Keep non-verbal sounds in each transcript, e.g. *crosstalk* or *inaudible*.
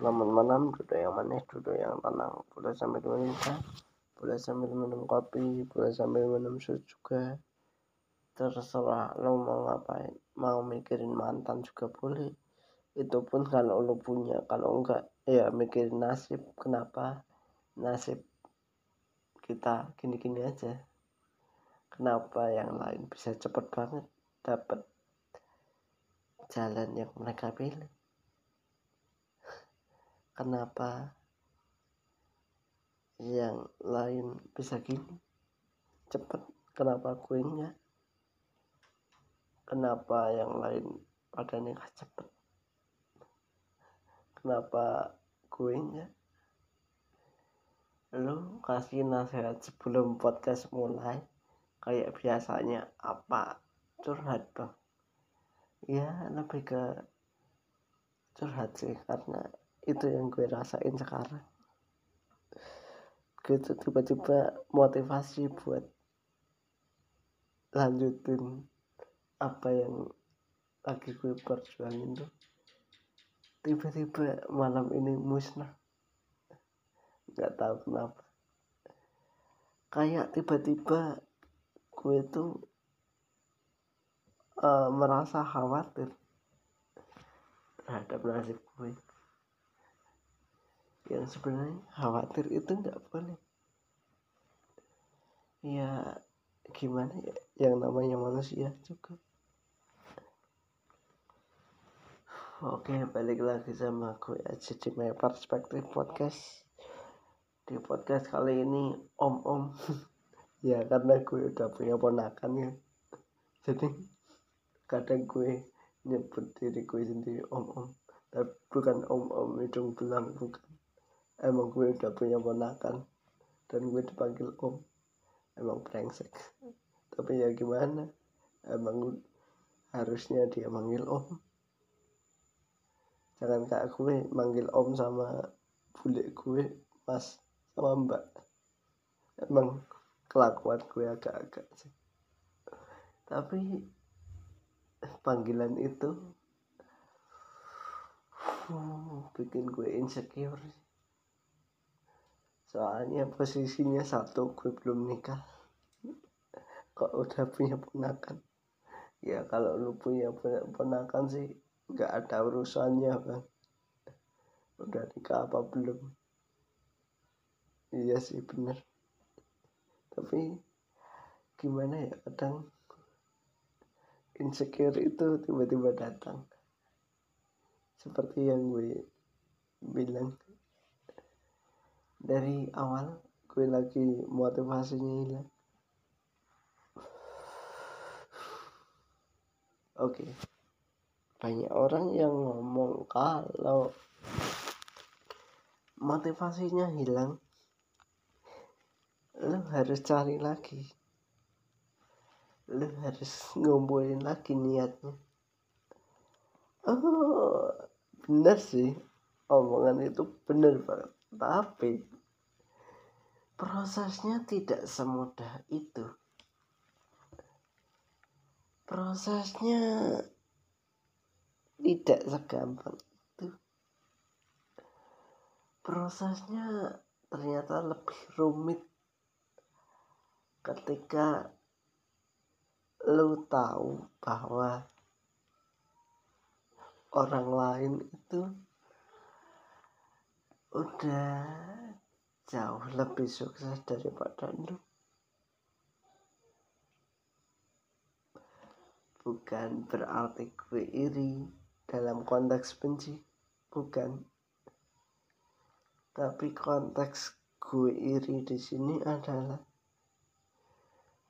Selamat malam, duduk yang manis, duduk yang tenang. Boleh sambil minum teh, boleh sambil minum kopi, boleh sambil minum susu juga. Terserah lo mau ngapain, mau mikirin mantan juga boleh. Itu pun kalau lo punya, kalau enggak ya mikirin nasib. Kenapa nasib kita gini-gini aja? Kenapa yang lain bisa cepet banget dapat jalan yang mereka pilih? Kenapa yang lain bisa gini? Cepet. Kenapa enggak kenapa yang lain pada nikah cepet? Kenapa gue enggak lu kasih nasihat sebelum podcast mulai kayak biasanya apa? Curhat bang. Ya lebih ke curhat sih karena itu yang gue rasain sekarang. Gitu tiba-tiba motivasi buat lanjutin apa yang lagi gue perjuangin tuh. Tiba-tiba malam ini musnah. Nggak tahu kenapa. Kayak tiba-tiba gue tuh uh, merasa khawatir terhadap nasib gue yang sebenarnya khawatir itu nggak boleh. Ya gimana ya? Yang namanya manusia juga oke balik lagi sama gue aja di my perspective podcast. Di podcast kali ini om om. *laughs* Ya karena gue udah punya ponakan ya. Jadi kadang gue nyebut diri gue sendiri om om. Tapi bukan om om hidung belang bukan emang gue udah punya ponakan dan gue dipanggil om. Emang brengsek. Tapi ya gimana? Emang harusnya dia manggil om. Jangan kayak gue manggil om sama bule gue mas sama mbak. Emang kelakuan gue agak-agak sih. Tapi panggilan itu *sighs* bikin gue insecure soalnya posisinya satu gue belum nikah. Kok udah punya ponakan? Ya kalau lu punya ponakan sih nggak ada urusannya kan udah nikah apa belum? Iya sih bener. Tapi gimana ya kadang insecure itu tiba-tiba datang. Seperti yang gue bilang dari awal gue lagi motivasinya hilang oke. Okay. banyak orang yang ngomong kalau motivasinya hilang lo harus cari lagi. Lo harus ngumpulin lagi niatnya. Oh bener sih. Omongan itu bener banget tapi prosesnya tidak semudah itu. Prosesnya tidak segampang itu. Prosesnya ternyata lebih rumit ketika lu tahu bahwa orang lain itu udah jauh lebih sukses daripada lu bukan berarti gue iri dalam konteks benci bukan. Tapi konteks gue iri di sini adalah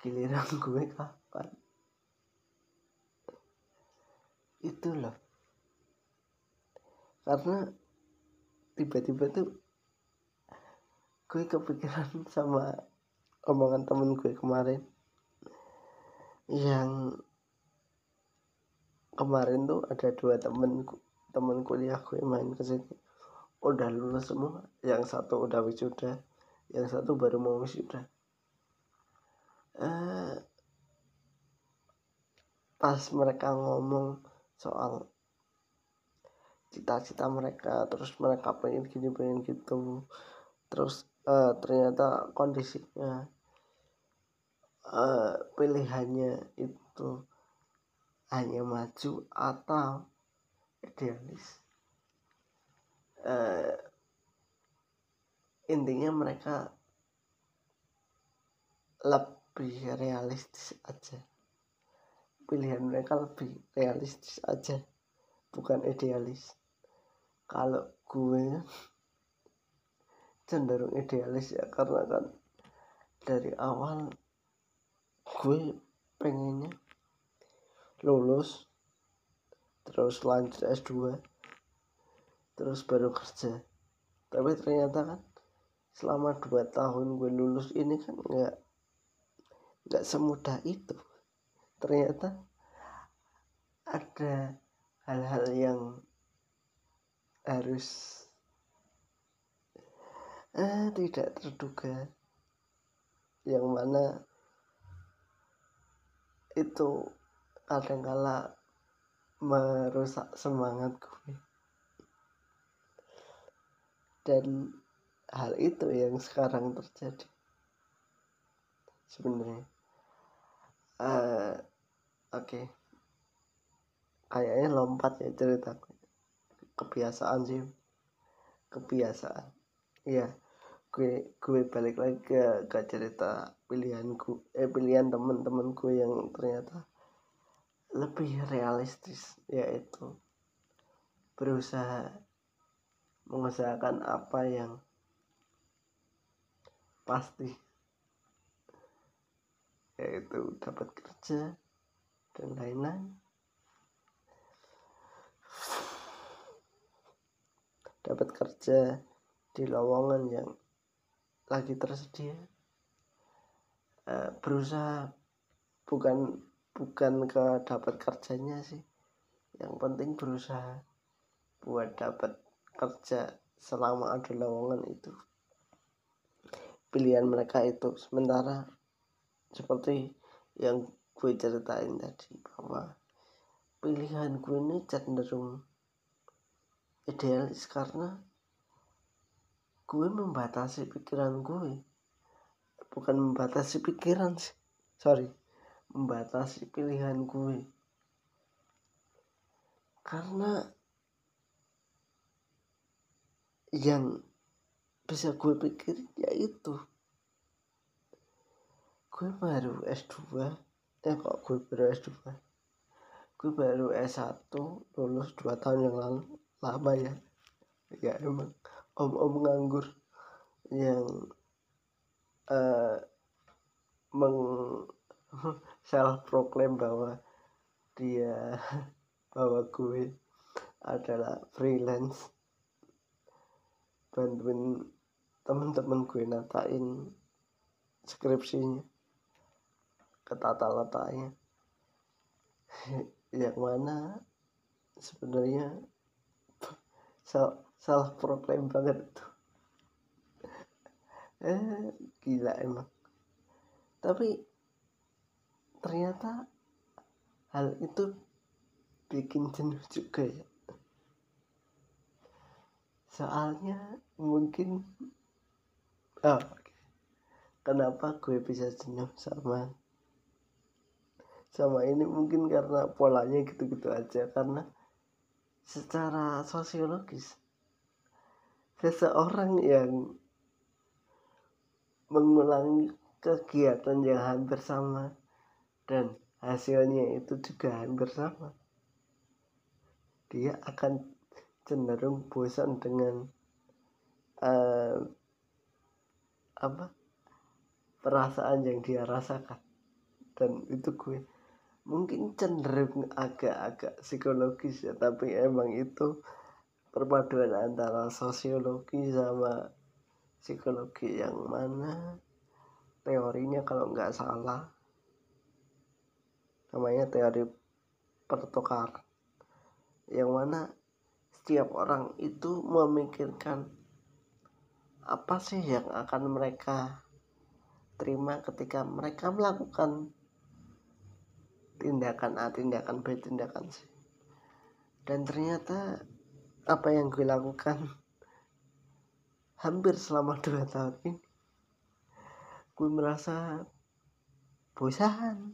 giliran gue kapan. Itu loh. Karena tiba-tiba tuh gue kepikiran *laughs* sama omongan temen gue kemarin. Yang kemarin tuh ada dua temen temen kuliah gue main ke sini udah lulus semua yang satu udah wisuda yang satu baru mau wisuda. Eh, pas mereka ngomong soal cita-cita mereka terus mereka pengen gini pengen gitu. Terus uh, ternyata kondisinya uh, pilihannya itu hanya maju atau idealis. Uh, intinya mereka lebih realistis aja. Pilihan mereka lebih realistis aja bukan idealis kalau gue cenderung idealis ya karena kan dari awal gue pengennya lulus terus lanjut S2 terus baru kerja. Tapi ternyata kan selama dua tahun gue lulus ini kan nggak nggak semudah itu. Ternyata ada hal-hal yang harus eh, tidak terduga. Yang mana itu kadang-kala merusak semangat gue. Dan hal itu yang sekarang terjadi sebenarnya. Uh, oke. Okay. kayaknya lompat ya ceritaku kebiasaan sih. Kebiasaan. Iya. Gue gue balik lagi ke, ke cerita pilihanku eh pilihan temen-temenku yang ternyata lebih realistis yaitu berusaha mengusahakan apa yang pasti. Yaitu dapat kerja dan lain-lain dapat kerja di lowongan yang lagi tersedia. Uh, berusaha bukan bukan ke dapat kerjanya sih. Yang penting berusaha buat dapat kerja selama ada lowongan itu. Pilihan mereka itu. Sementara seperti yang gue ceritain tadi bahwa pilihan gue ini cenderung idealis karena gue membatasi pikiran gue. Bukan membatasi pikiran sih sorry membatasi pilihan gue. Karena yang bisa gue pikirin yaitu gue baru S2 eh kok gue baru S2 gue baru S1 lulus 2 tahun yang lalu lama ya. Ya emang om-om nganggur yang uh, meng *laughs* self proclaim bahwa dia *laughs* bahwa gue adalah freelance. Bantuin temen-temen gue natain skripsinya ketata letaknya *laughs* yang mana sebenarnya self, self proclaim banget itu. *laughs* Eh gila emang. Tapi ternyata hal itu bikin jenuh juga ya. Soalnya mungkin oh, kenapa gue bisa jenuh sama sama ini? Mungkin karena polanya gitu-gitu aja. Karena secara sosiologis seseorang yang mengulangi kegiatan yang hampir sama dan hasilnya itu juga hampir sama dia akan cenderung bosan dengan uh, apa perasaan yang dia rasakan. Dan itu gue mungkin cenderung agak-agak psikologis ya tapi emang itu perpaduan antara sosiologi sama psikologi yang mana teorinya kalau nggak salah. Namanya teori pertukaran yang mana setiap orang itu memikirkan apa sih yang akan mereka terima ketika mereka melakukan tindakan A, tindakan B, tindakan C. Dan ternyata apa yang gue lakukan *laughs* hampir selama dua tahun ini gue merasa bosan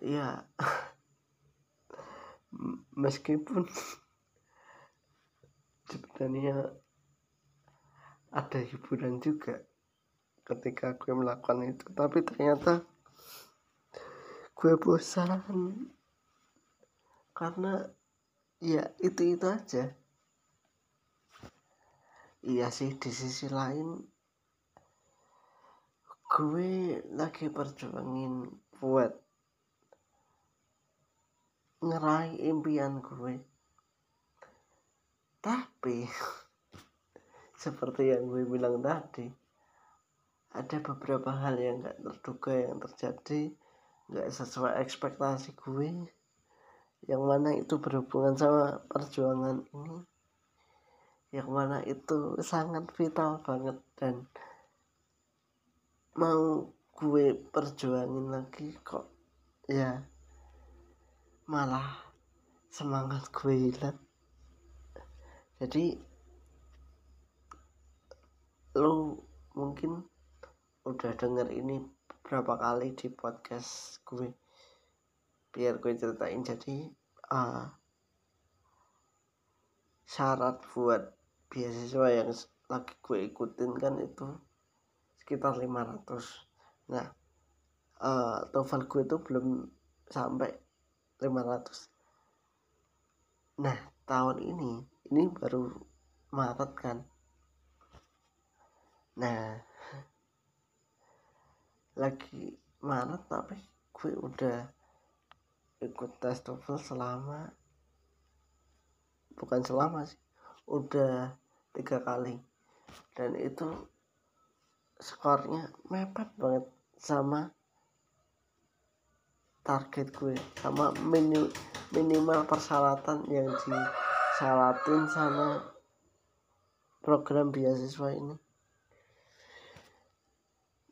ya *laughs* meskipun *laughs* sebenarnya ada hiburan juga ketika gue melakukan itu tapi ternyata gue bosan. Karena ya itu itu aja. Iya sih di sisi lain gue lagi perjuangin buat ngeraih impian gue. Tapi *laughs* seperti yang gue bilang tadi ada beberapa hal yang gak terduga yang terjadi gak sesuai ekspektasi gue. Yang mana itu berhubungan sama perjuangan ini. Yang mana itu sangat vital banget dan mau gue perjuangin lagi kok ya malah semangat gue hilang. Jadi lu mungkin udah denger ini beberapa kali di podcast gue biar gue ceritain. Jadi uh, syarat buat beasiswa yang lagi gue ikutin kan itu sekitar 500 nah uh, TOEFL gue itu belum sampai 500 nah tahun ini ini baru Maret kan? Nah lagi Maret tapi gue udah ikut tes TOEFL selama bukan selama sih udah tiga kali. Dan itu skornya mepet banget sama target gue sama minu, minimal persyaratan yang disyaratin sama program beasiswa ini.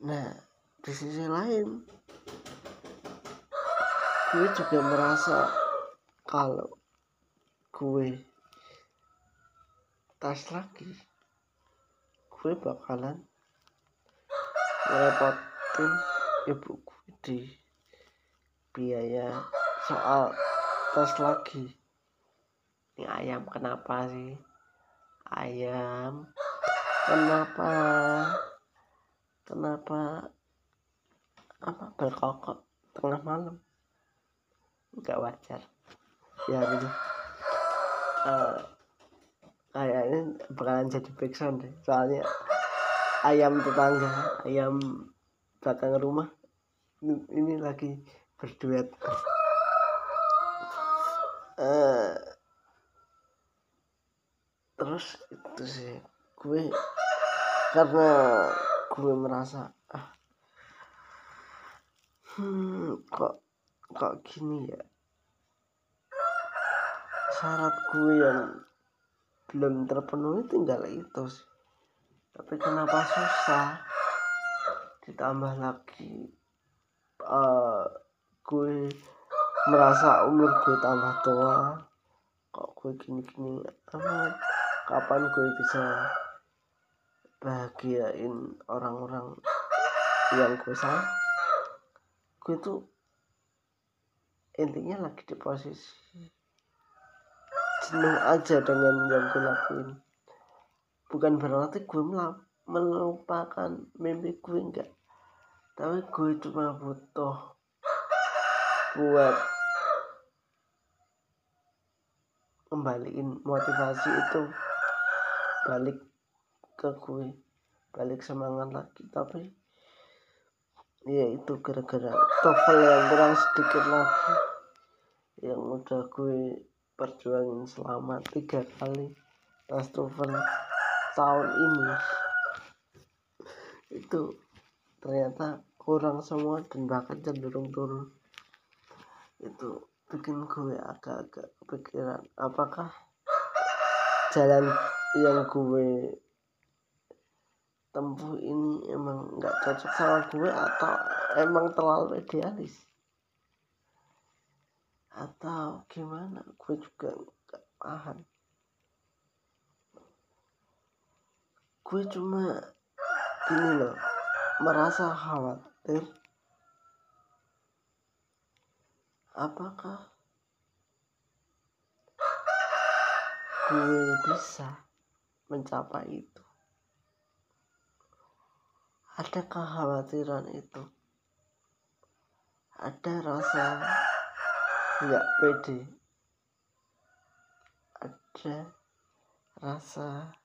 Nah di sisi lain gue juga merasa kalau gue tes lagi gue bakalan merepotin ibu gue di biaya soal tes lagi. Ini ayam kenapa sih? Ayam kenapa? Kenapa apa berkokok tengah malam. Nggak wajar. Ya gitu. Uh, kayaknya bakalan jadi backsound deh. Soalnya ayam tetangga ayam belakang rumah ini, ini lagi berduet. Uh, terus itu sih gue karena gue merasa hmm kok kok gini ya? Syarat gue yang belum terpenuhi tinggal itu sih. Tapi kenapa susah? Ditambah lagi uh, gue merasa umur gue tambah tua. Kok gue gini-gini amat? Kapan gue bisa bahagiain orang-orang yang gue sayang gue tuh intinya lagi di posisi jenuh aja dengan yang gue lakuin. Bukan berarti gue melupakan mimpi gue enggak. Tapi gue cuma butuh buat kembaliin motivasi itu balik ke gue balik semangat lagi. Tapi ya itu gara-gara TOEFL yang kurang sedikit lagi. Yang udah gue perjuangin selama tiga kali tes TOEFL tahun ini. Itu ternyata kurang semua dan bahkan cenderung turun. Itu bikin gue agak-agak kepikiran apakah jalan yang gue tempuh ini emang nggak cocok sama gue atau emang terlalu idealis? Atau gimana? Gue juga nggak permasalahan gue cuma gini loh merasa khawatir. Apakah gue bisa mencapai itu ada kekhawatiran itu. Ada rasa nggak pede. Ada rasa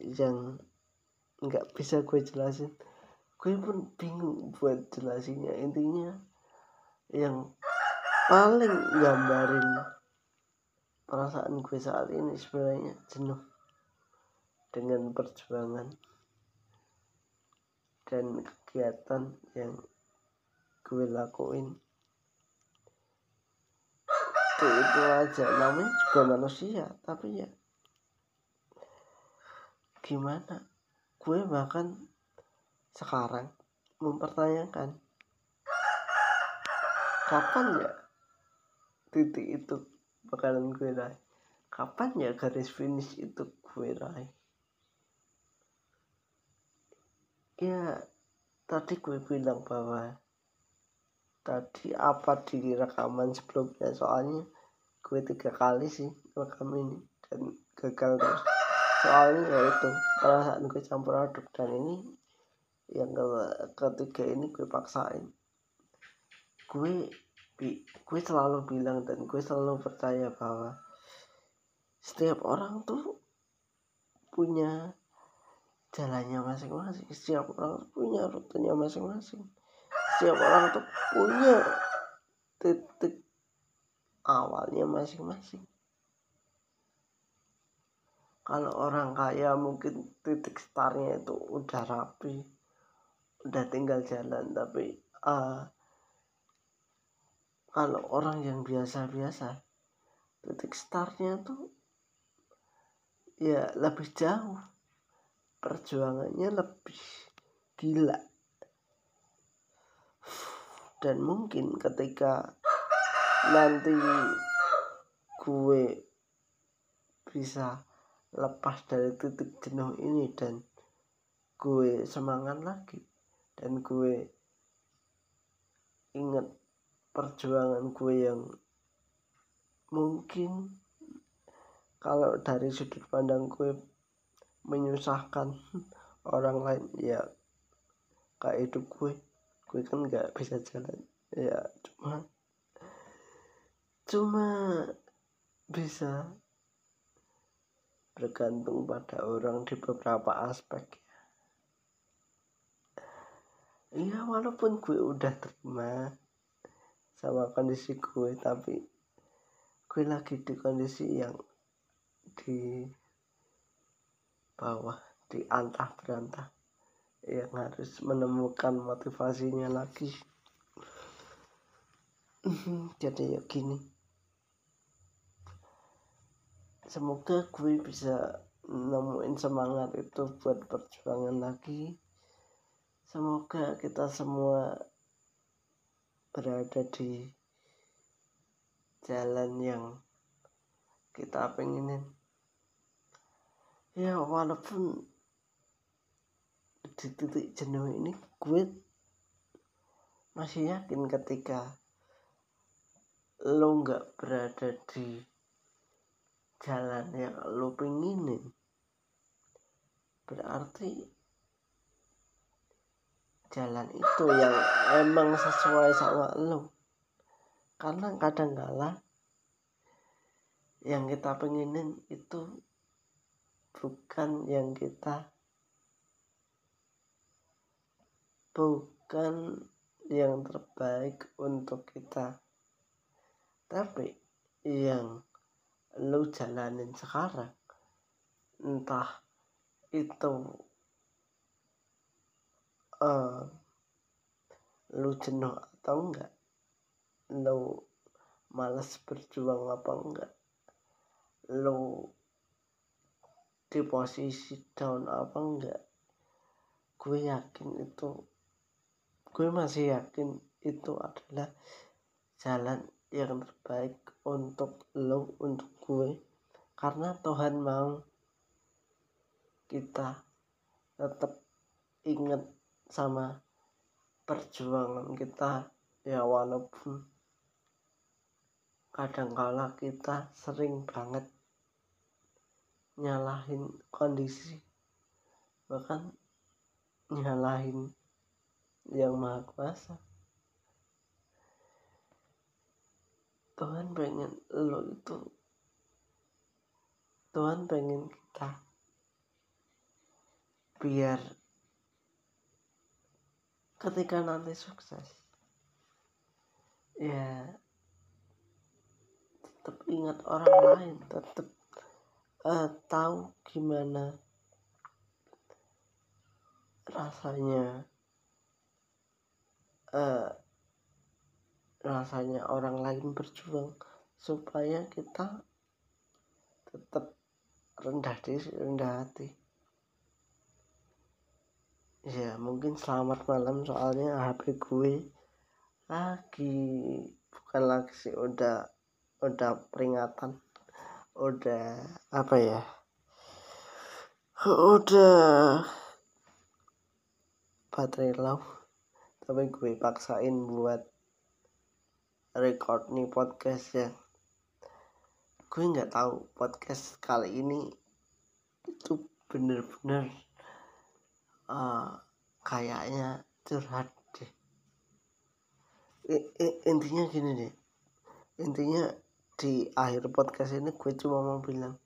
yang nggak bisa gue jelasin. Gue pun bingung buat jelasinnya. Intinya yang paling gambarin perasaan gue saat ini sebenarnya jenuh dengan perjuangan dan kegiatan yang gue lakuin. Itu itu aja. Namanya juga manusia tapi ya gimana? Gue bahkan sekarang mempertanyakan kapan ya titik itu bakalan gue raih? Kapan ya garis finish itu gue raih ya tadi gue bilang bahwa tadi apa di rekaman sebelumnya? Soalnya gue tiga kali sih rekam ini dan gagal terus. Soalnya ya itu perasaan gue campur aduk dan ini yang ketiga ini gue paksain. Gue gue selalu bilang dan gue selalu percaya bahwa setiap orang tuh punya jalannya masing-masing. Setiap orang punya rutenya masing-masing. Setiap orang tuh punya titik awalnya masing-masing. Kalau orang kaya mungkin titik startnya itu udah rapi udah tinggal jalan. Tapi uh, kalau orang yang biasa-biasa titik startnya tuh ya lebih jauh perjuangannya lebih gila. Dan mungkin ketika nanti gue bisa lepas dari titik jenuh ini dan gue semangat lagi dan gue ingat perjuangan gue yang mungkin kalau dari sudut pandang gue menyusahkan orang lain ya kayak hidup gue. Gue kan nggak bisa jalan ya cuma cuma bisa bergantung pada orang di beberapa aspek Iya walaupun gue udah terima sama kondisi gue tapi gue lagi di kondisi yang di bawah di antah berantah yang harus menemukan motivasinya lagi. Jadi ya gini. Semoga gue bisa nemuin semangat itu buat perjuangan lagi. Semoga kita semua berada di jalan yang kita pengenin. Ya walaupun di titik jenuh ini gue masih yakin ketika lo nggak berada di jalan yang lo pengenin berarti jalan itu yang emang sesuai sama lo. Karena kadang kala yang kita pengenin itu bukan yang kita bukan yang terbaik untuk kita. Tapi yang lo jalanin sekarang entah itu uh, lu jenuh atau enggak lu malas berjuang apa enggak lu di posisi down apa enggak gue yakin itu gue masih yakin itu adalah jalan yang terbaik untuk lo untuk gue. Karena Tuhan mau kita tetap ingat sama perjuangan kita. Ya walaupun kadangkala kita sering banget nyalahin kondisi. Bahkan nyalahin yang maha kuasa. Tuhan pengen lo itu Tuhan pengen kita biar ketika nanti sukses ya tetap ingat orang lain tetap tahu gimana? Rasanya uh, rasanya orang lain berjuang supaya kita tetap rendah diri rendah hati. Ya mungkin selamat malam soalnya HP gue lagi bukan lagi sih udah udah peringatan udah apa ya? Udah. Baterai low. Tapi gue paksain buat record nih podcast ya gue nggak tahu podcast kali ini itu bener-bener uh, kayaknya curhat deh. I, I, intinya gini deh. Intinya di akhir podcast ini gue cuma mau bilang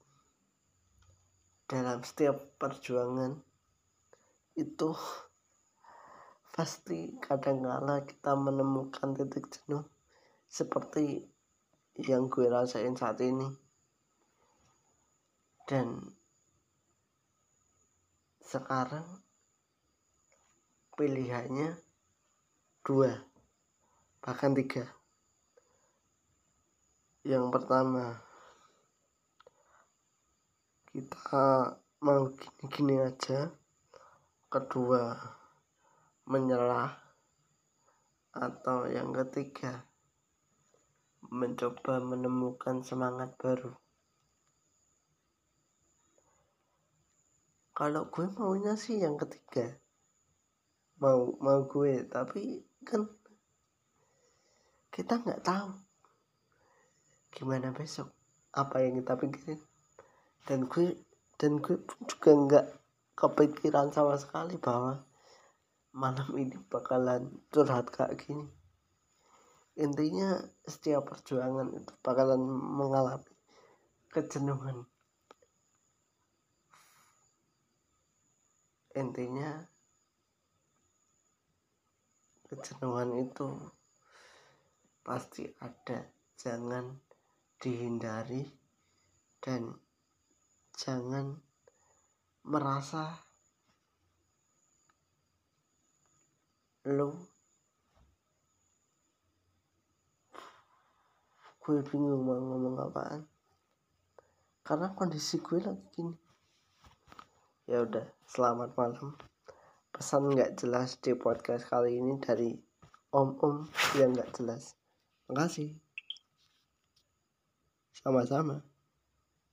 dalam setiap perjuangan itu pasti kadang kala kita menemukan titik jenuh seperti yang gue rasain saat ini. Dan sekarang pilihannya dua bahkan tiga yang pertama kita mau gini-gini aja. Kedua menyerah atau yang ketiga mencoba menemukan semangat baru. Kalau gue maunya sih yang ketiga, mau mau gue, tapi kan kita nggak tahu gimana besok? Apa yang kita pikirin? Dan gue dan gue juga nggak kepikiran sama sekali bahwa malam ini bakalan curhat kayak gini. Intinya setiap perjuangan itu bakalan mengalami kejenuhan intinya kejenuhan itu pasti ada. Jangan dihindari dan jangan merasa lo gue bingung mau ngomong apaan. Karena kondisi gue lagi gini. Ya udah selamat malam. Pesan nggak jelas di podcast kali ini dari om-om yang nggak jelas. Makasih sama-sama